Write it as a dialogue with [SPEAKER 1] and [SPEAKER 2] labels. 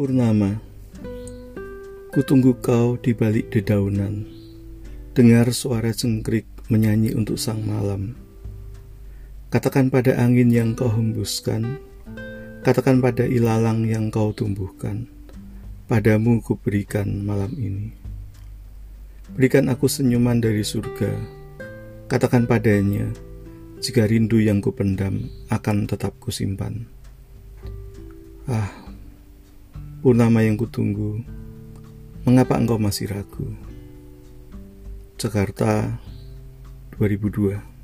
[SPEAKER 1] Purnama Kutunggu kau di balik dedaunan. Dengar suara cengkrik menyanyi untuk sang malam. Katakan pada angin yang kau hembuskan. Katakan pada ilalang yang kau tumbuhkan. Padamu ku berikan malam ini. Berikan aku senyuman dari surga. Katakan padanya Jika rindu yang ku pendam akan tetap kusimpan. Ah, Purnama yang kutunggu, mengapa engkau masih ragu? Jakarta 2002